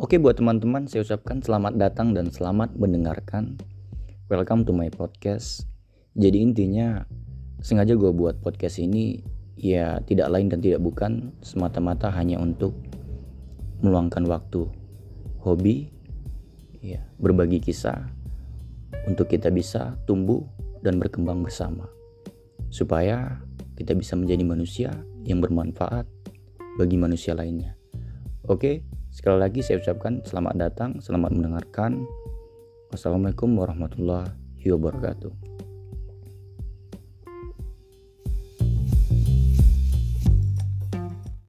Oke buat teman-teman saya ucapkan selamat datang dan selamat mendengarkan. Welcome to my podcast. Jadi intinya sengaja gue buat podcast ini Ya tidak lain dan tidak bukan Semata-mata hanya untuk meluangkan waktu Hobi ya Berbagi kisah Untuk kita bisa tumbuh dan berkembang bersama. Supaya kita bisa menjadi manusia yang bermanfaat bagi manusia lainnya. Oke, sekali lagi saya ucapkan selamat datang, selamat mendengarkan. Wassalamualaikum warahmatullahi wabarakatuh.